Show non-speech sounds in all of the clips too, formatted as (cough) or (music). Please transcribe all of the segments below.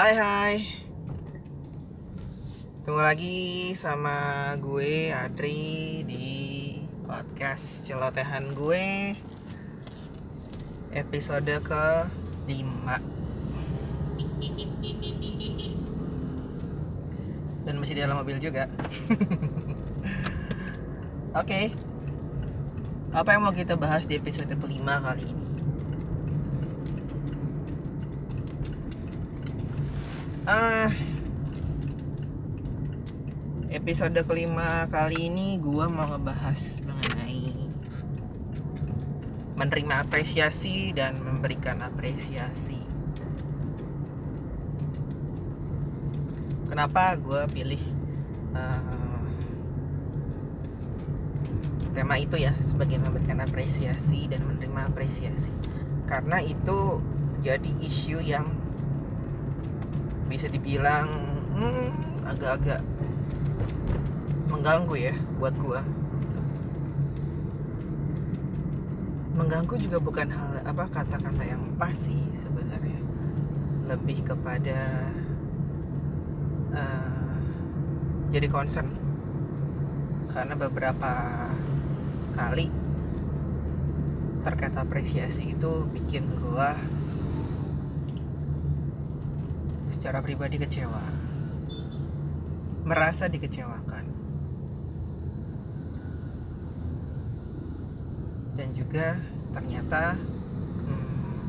Hai hai. Tunggu lagi sama gue Adri di podcast celotehan gue. Episode ke 5 Dan masih di dalam mobil juga. (laughs) Oke. Apa yang mau kita bahas di episode kelima kali ini? Ah, episode kelima kali ini gua mau ngebahas mengenai menerima apresiasi dan memberikan apresiasi. Kenapa gue pilih uh, tema itu ya sebagai memberikan apresiasi dan menerima apresiasi? Karena itu jadi isu yang bisa dibilang hmm, agak-agak mengganggu ya buat gua. Mengganggu juga bukan hal apa kata-kata yang pas sih sebenarnya. Lebih kepada uh, jadi concern. Karena beberapa kali terkait apresiasi itu bikin gua secara pribadi kecewa. Merasa dikecewakan. Dan juga ternyata hmm,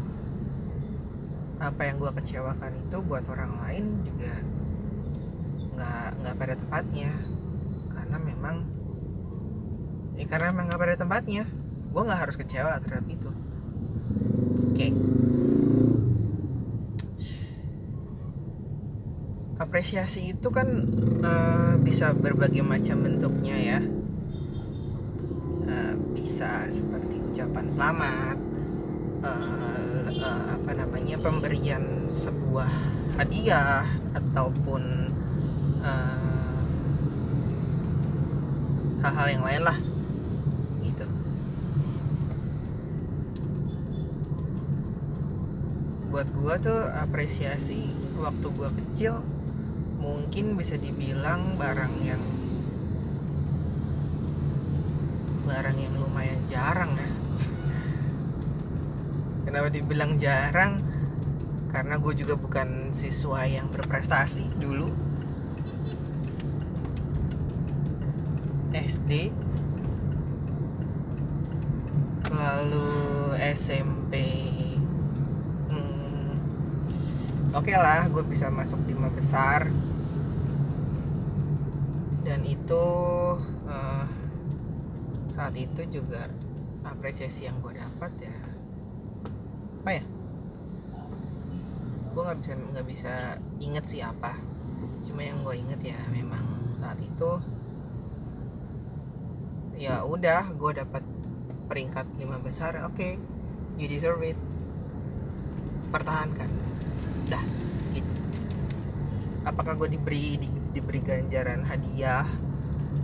apa yang gue kecewakan itu buat orang lain juga nggak nggak pada tempatnya. Karena memang ya karena memang nggak pada tempatnya gue nggak harus kecewa terhadap itu. Oke. okay. Apresiasi itu kan uh, bisa berbagai macam bentuknya ya. Uh, bisa seperti ucapan selamat uh, uh, apa namanya pemberian sebuah hadiah ataupun hal-hal uh, yang lain lah gitu. Buat gua tuh apresiasi waktu gua kecil mungkin bisa dibilang barang yang barang yang lumayan jarang ya. (laughs) Kenapa dibilang jarang? Karena gue juga bukan siswa yang berprestasi dulu. SD lalu SMP hmm, oke okay lah gue bisa masuk lima besar dan itu uh, saat itu juga apresiasi yang gue dapat ya. Apa ya? Gue nggak bisa nggak bisa inget sih apa. Cuma yang gue inget ya memang saat itu ya udah gue dapat peringkat lima besar oke okay, you deserve it. Pertahankan. Dah gitu. Apakah gue diberi di, diberi ganjaran hadiah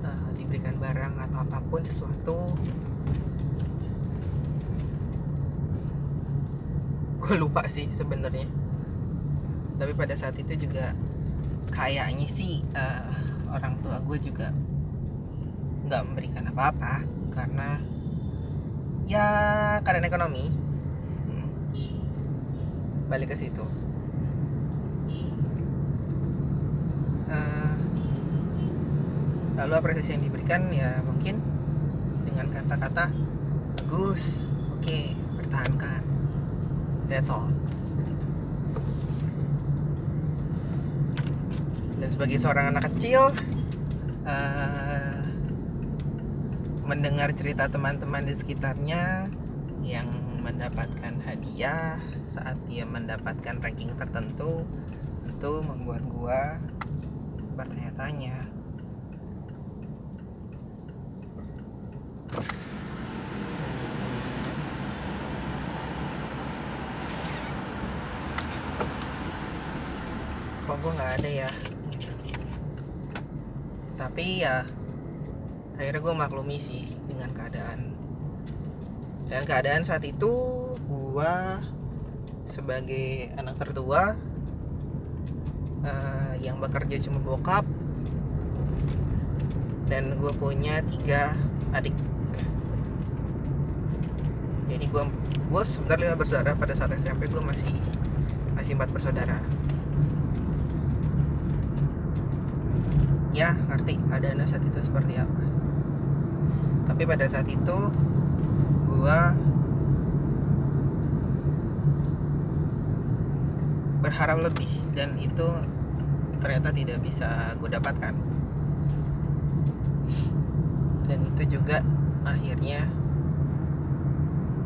uh, diberikan barang atau apa pun sesuatu. Gue lupa sih sebenarnya. Tapi pada saat itu juga kayaknya sih uh, orang tua gue juga nggak memberikan apa-apa karena ya karena ekonomi. Hmm. balik ke situ lalu apresiasi yang diberikan ya mungkin dengan kata-kata bagus oke okay, pertahankan that's all gitu. dan sebagai seorang anak kecil uh, mendengar cerita teman-teman di sekitarnya yang mendapatkan hadiah saat dia mendapatkan ranking tertentu itu membuat gua bertanya-tanya gue nggak ada ya. Tapi ya akhirnya gue maklumi sih dengan keadaan. Dan keadaan saat itu gue sebagai anak tertua uh, yang bekerja cuma bokap dan gue punya tiga adik. Jadi gue gue sebenarnya lima bersaudara pada saat SMP gue masih masih empat bersaudara ya ngerti keadaan saat itu seperti apa. Tapi pada saat itu gue berharap lebih dan itu ternyata tidak bisa gue dapatkan. Dan itu juga akhirnya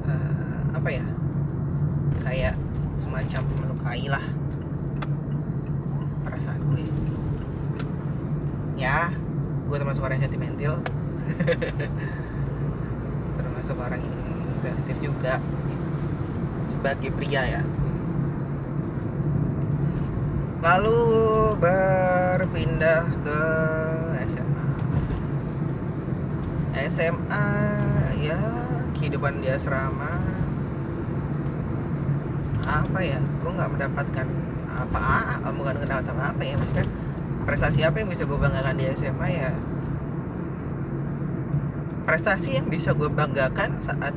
uh, apa ya kayak semacam melukai lah perasaan gue ya gue termasuk orang yang sentimental. (laughs) Termasuk orang yang sensitif juga gitu. sebagai pria ya lalu berpindah ke SMA SMA ya kehidupan di asrama. Apa ya? Gue nggak mendapatkan apa apa bukan mendapat apa apa ya maksudnya prestasi apa yang bisa gue banggakan di SMA ya? Prestasi yang bisa gue banggakan saat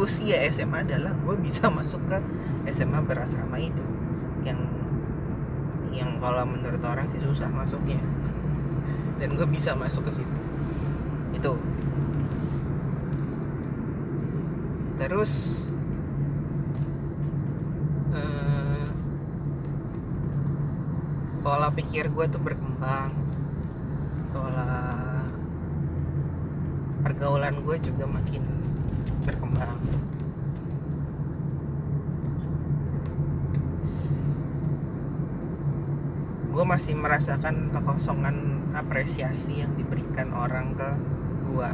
usia SMA adalah gue bisa (laughs) masuk ke SMA berasrama itu. Yang yang kalau menurut orang sih susah masuknya. (laughs) Dan gue bisa masuk ke situ. Itu. Terus uh, pola pikir gue tuh berkembang. Pola pergaulan gue juga makin berkembang. Gue masih merasakan kekosongan apresiasi yang diberikan orang ke gue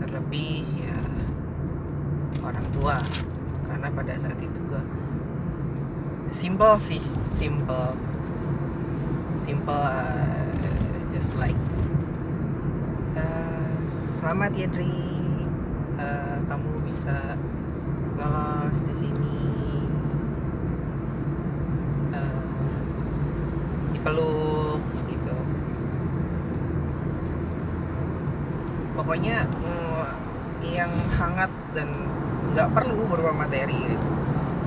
terlebih ya orang tua. Karena pada saat itu simple sih simple. Simple uh, just like uh, selamat ya Dri. Uh, kamu bisa lolos di sini. Peluk gitu. Pokoknya mm, yang hangat dan nggak perlu berupa materi gitu.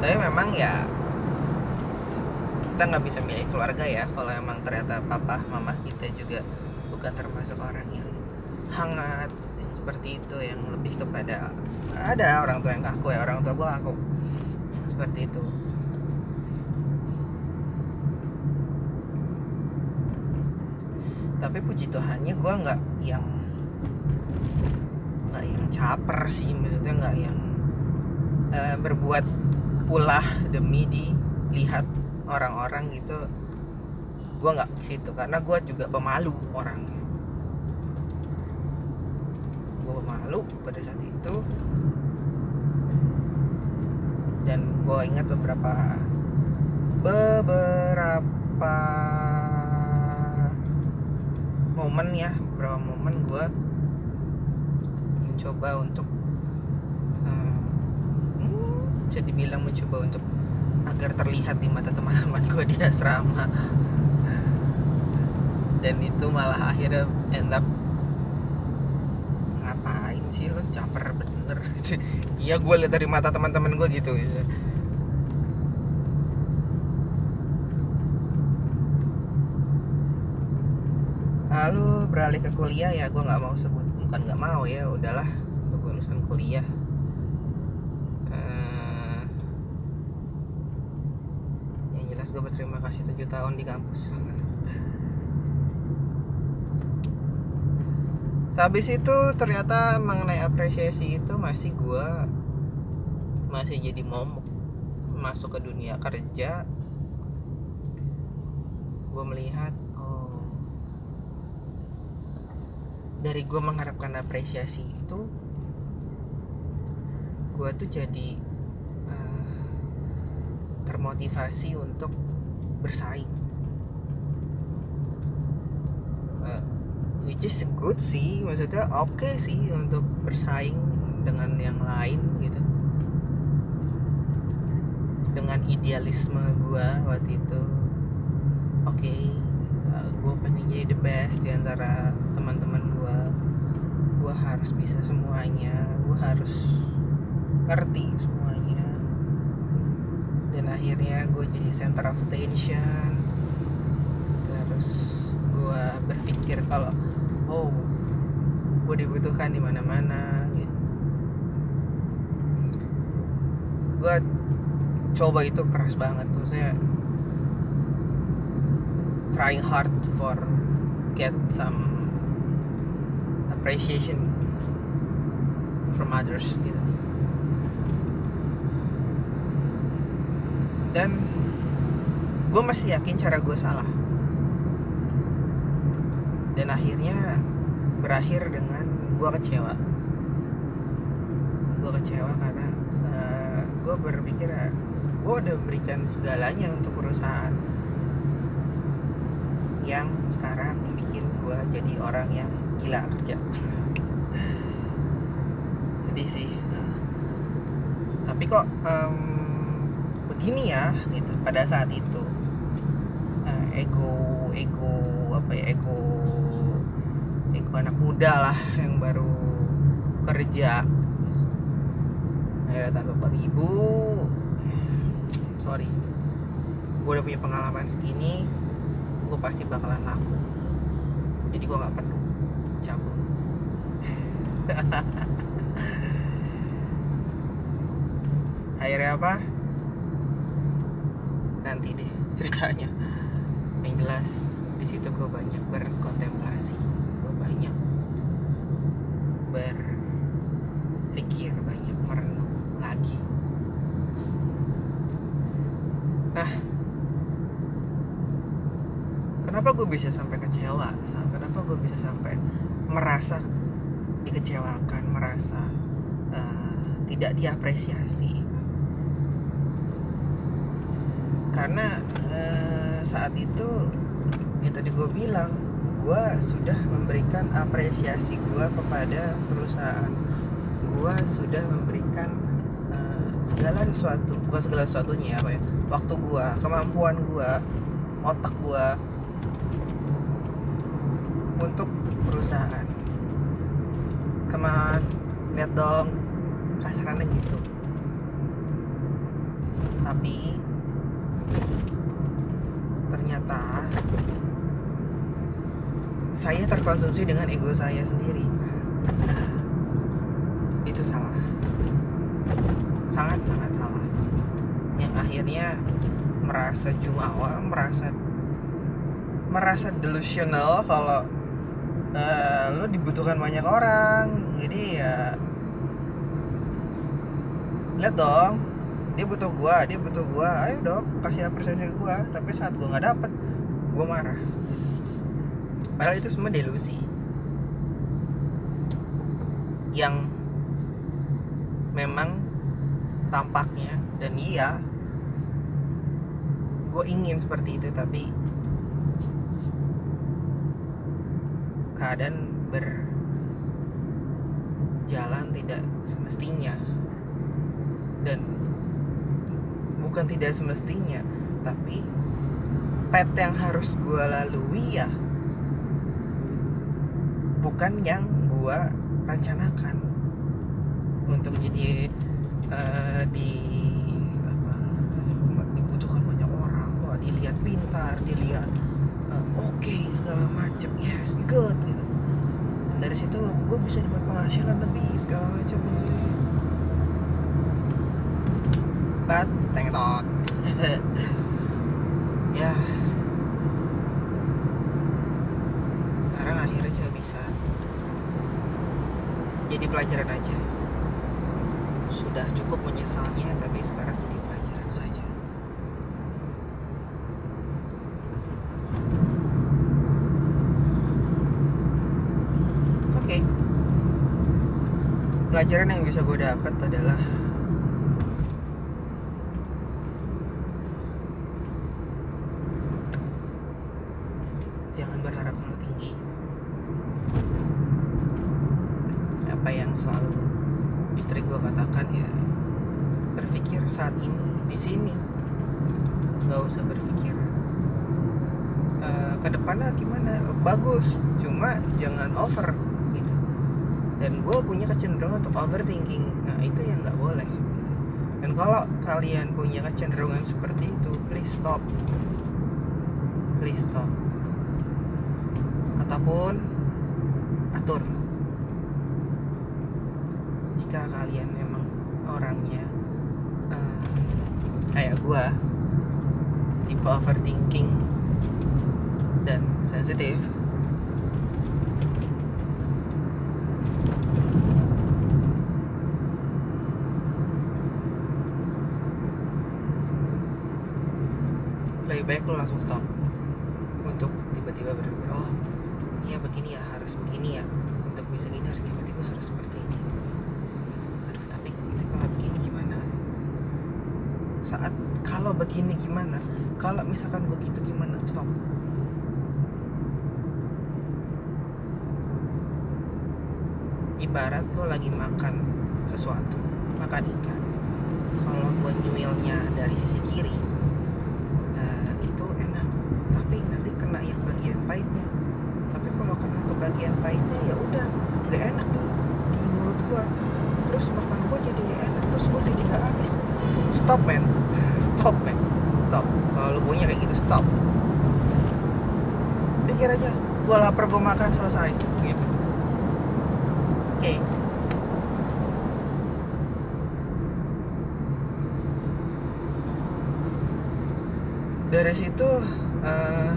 Tapi memang ya kita nggak bisa milih keluarga ya. Kalau emang ternyata papa mama kita juga bukan termasuk orang yang hangat yang seperti itu yang lebih kepada ada orang tua yang kaku ya orang tua gue kaku yang seperti itu. Tapi puji Tuhannya gue nggak yang nggak yang caper sih maksudnya nggak yang uh, berbuat ulah demi dilihat orang-orang gitu gue nggak ke situ karena gue juga pemalu orangnya. Gue pemalu pada saat itu. Dan gue ingat beberapa beberapa momen ya beberapa momen gue mencoba untuk hmm, bisa dibilang mencoba untuk agar terlihat di mata teman-teman gue di asrama. Dan itu malah akhirnya end up ngapain sih lo caper bener. (laughs) Iya gue lihat dari mata teman-teman gue gitu, gitu. lalu beralih ke kuliah ya gue nggak mau sebut bukan nggak mau ya udahlah untuk urusan kuliah uh, gue berterima kasih tujuh tahun di kampus. Habis itu ternyata mengenai apresiasi itu masih gue masih jadi momok. Masuk ke dunia kerja gue melihat dari gue mengharapkan apresiasi itu gue tuh jadi termotivasi untuk bersaing. Uh, which is good sih maksudnya oke okay sih untuk bersaing dengan yang lain gitu. Dengan idealisme gue waktu itu oke okay, gue pengen jadi the best di antara teman-teman gue gue harus bisa semuanya gue harus ngerti dan akhirnya gue jadi center of attention. Terus gue berpikir kalau oh gue dibutuhkan di mana-mana gitu. Gue coba itu keras banget tuh saya trying hard for get some appreciation from others gitu dan gue masih yakin cara gue salah. Dan akhirnya berakhir dengan gue kecewa. Gue kecewa karena uh, gue berpikir gue udah berikan segalanya untuk perusahaan yang sekarang bikin gue jadi orang yang gila kerja. (laughs) Sedih sih. Uh, tapi kok um, begini ya gitu pada saat itu. Uh, ego ego apa ya ego ego anak muda lah yang baru kerja. Akhirnya tanpa bapak ibu. Sorry gue udah punya pengalaman segini gue pasti bakalan laku. Jadi gue nggak perlu cabut (laughs) akhirnya apa nanti deh (laughs) ceritanya. Yang jelas di situ gue banyak berkontemplasi gue banyak berpikir banyak merenung lagi. Nah kenapa gue bisa sampai kecewa? Kenapa gue bisa sampai merasa dikecewakan merasa uh, tidak diapresiasi karena uh, saat itu yang tadi gue bilang gue sudah memberikan apresiasi gue kepada perusahaan. Gue sudah memberikan uh, segala sesuatu bukan segala sesuatunya apa ya waktu gue kemampuan gue otak gue untuk perusahaan. Ke mana lihat dong kasarannya gitu. Tapi ternyata saya terkonsumsi dengan ego saya sendiri. Itu salah. Sangat sangat salah. Yang akhirnya merasa jumawa merasa merasa delusional kalau uh, lo dibutuhkan banyak orang. Jadi ya lihat dong dia butuh gua dia butuh gua ayo dong kasih apresiasi ke gua tapi saat gua nggak dapet gua marah. Padahal itu semua delusi. Yang memang tampaknya dan iya gue ingin seperti itu tapi keadaan berjalan tidak semestinya. Dan bukan tidak semestinya tapi pet yang harus gue lalui ya bukan yang gue rencanakan. Untuk jadi uh, di dibutuhkan banyak orang wah dilihat pintar dilihat uh, oke okay, segala macam yes good gitu. Dan dari situ gue bisa dapat penghasilan lebih segala macam thank God. (laughs) Ya. Sekarang akhirnya cuma bisa jadi pelajaran aja. Sudah cukup menyesalnya tapi sekarang jadi pelajaran saja. Oke. Pelajaran yang bisa gue dapat adalah jangan berharap terlalu tinggi apa yang selalu istri gue katakan ya berpikir saat ini di sini. Nggak usah berpikir uh, ke depannya gimana. Bagus cuma jangan over gitu. Dan gue punya kecenderungan untuk overthinking. Nah itu yang nggak boleh gitu. dan kalau kalian punya kecenderungan seperti itu please stop. Please stop. Ataupun atur jika kalian memang orangnya uh, kayak gue tipe overthinking dan sensitif lebih baik lo langsung stop untuk tiba-tiba berpikir oh ini ya begini ya harus begini ya untuk bisa gini harus tiba-tiba harus seperti ini aduh tapi itu kalau begini gimana saat kalau begini gimana? Kalau misalkan gue gitu gimana? Stop. Ibarat lo lagi makan sesuatu makan ikan. Kalau gue nyuilnya dari sisi kiri uh, itu enak tapi nanti kena yang bagian pahitnya tapi kalau kena ke bagian pahitnya ya udah nggak enak nih di mulut gue terus makan gue jadi nggak enak terus gue jadi nggak habis stop men stop men stop kalau lu punya kayak gitu stop pikir aja gue lapar gue makan selesai gitu. Oke. Okay. dari situ uh,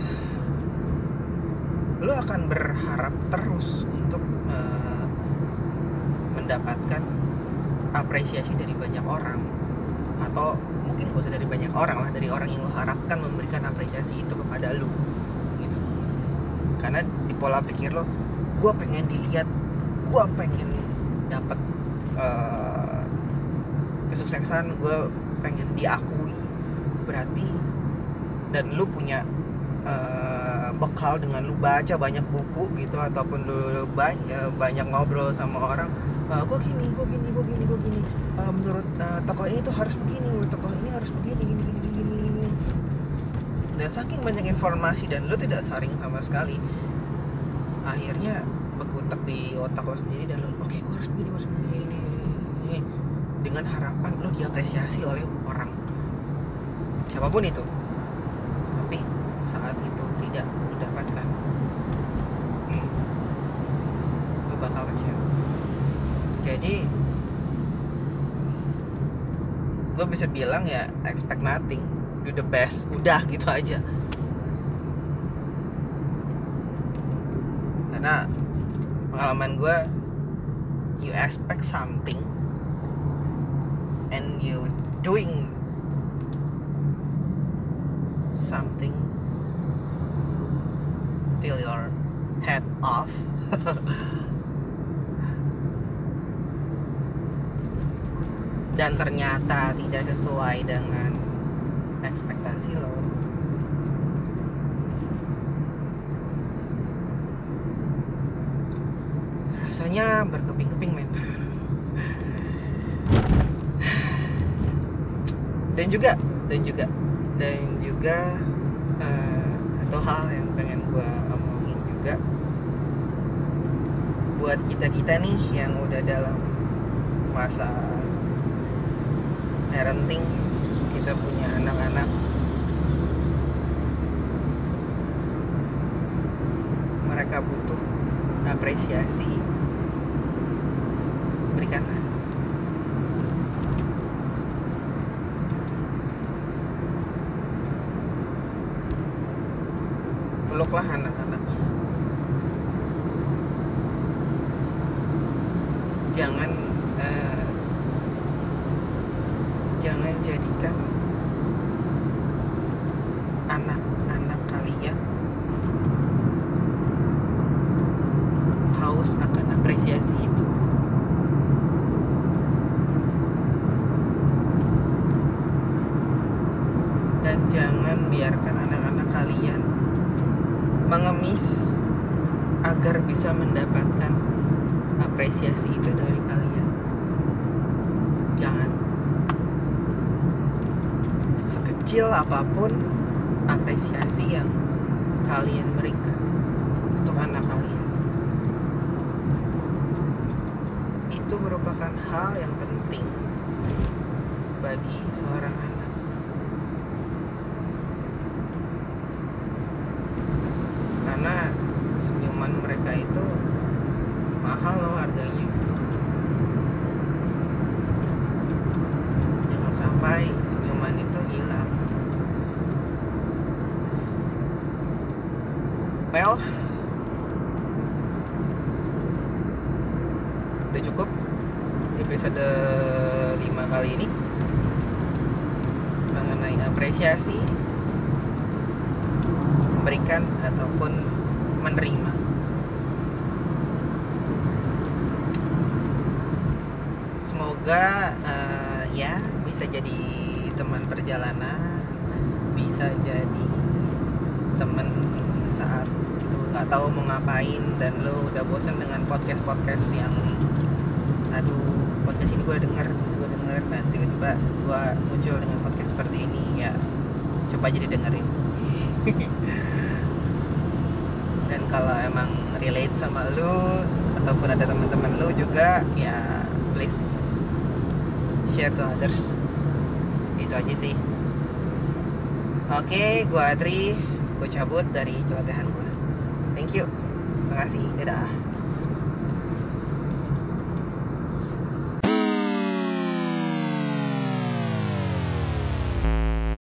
lu akan berharap terus untuk uh, mendapatkan apresiasi dari banyak orang. Atau mungkin gak usah dari banyak orang lah dari orang yang lo harapkan memberikan apresiasi itu kepada gitu karena di pola pikir lo gue pengen dilihat gue pengen dapat uh, kesuksesan gue pengen diakui berarti dan lu punya uh, bekal dengan lu baca banyak buku gitu ataupun lu banyak banyak ngobrol sama orang uh, gue gini gue gini gue gini gue gini uh, menurut uh, tokoh ini tuh harus begini menurut tokoh ini harus begini gini gini gini gini, gini. Dan saking banyak informasi dan lu tidak saring sama sekali akhirnya berkutak di otak lo sendiri dan lo oke okay, gue harus begini harus begini ini, ini dengan harapan lo diapresiasi oleh orang. Siapa pun itu. Tapi saat itu tidak mendapatkan. Hmm, lo bakal kecewa. Jadi gue bisa bilang ya expect nothing do the best. Udah gitu aja. Karena pengalaman gue you expect something and you doing something till your head off. (laughs) Dan ternyata tidak sesuai dengan ekspektasi lo. Rasanya berkeping-keping men. (sighs) Dan juga dan juga dan juga uh, satu hal yang pengen gue omongin juga. Buat kita kita nih yang udah dalam masa parenting kita punya anak-anak. Mereka butuh apresiasi. Berikanlah peluklah anak-anak jangan uh, jangan jadikan anak-anak kalian haus akan apresiasi itu dan jangan biarkan anak-anak kalian mengemis agar bisa mendapatkan apresiasi itu dari kalian. Jangan. Sekecil apa pun apresiasi yang kalian berikan untuk anak kalian. Itu merupakan hal yang penting bagi seorang anak karena senyuman mereka itu mahal loh harganya. Jangan sampai senyuman itu hilang. Well udah cukup? Episode 5 kali ini. Mengenai apresiasi memberikan ataupun menerima semoga eh, ya bisa jadi teman perjalanan bisa jadi teman saat lu nggak tahu mau ngapain dan lu udah bosan dengan podcast podcast yang aduh podcast ini gue denger gue denger dan tiba-tiba gue muncul dengan podcast seperti ini ya coba jadi dengerin (laughs) dan kalau emang relate sama lu ataupun ada teman-teman lu juga ya please share to others. Itu aja sih. Oke gue Adri gue cabut dari celotehan gue thank you. Terima kasih dadah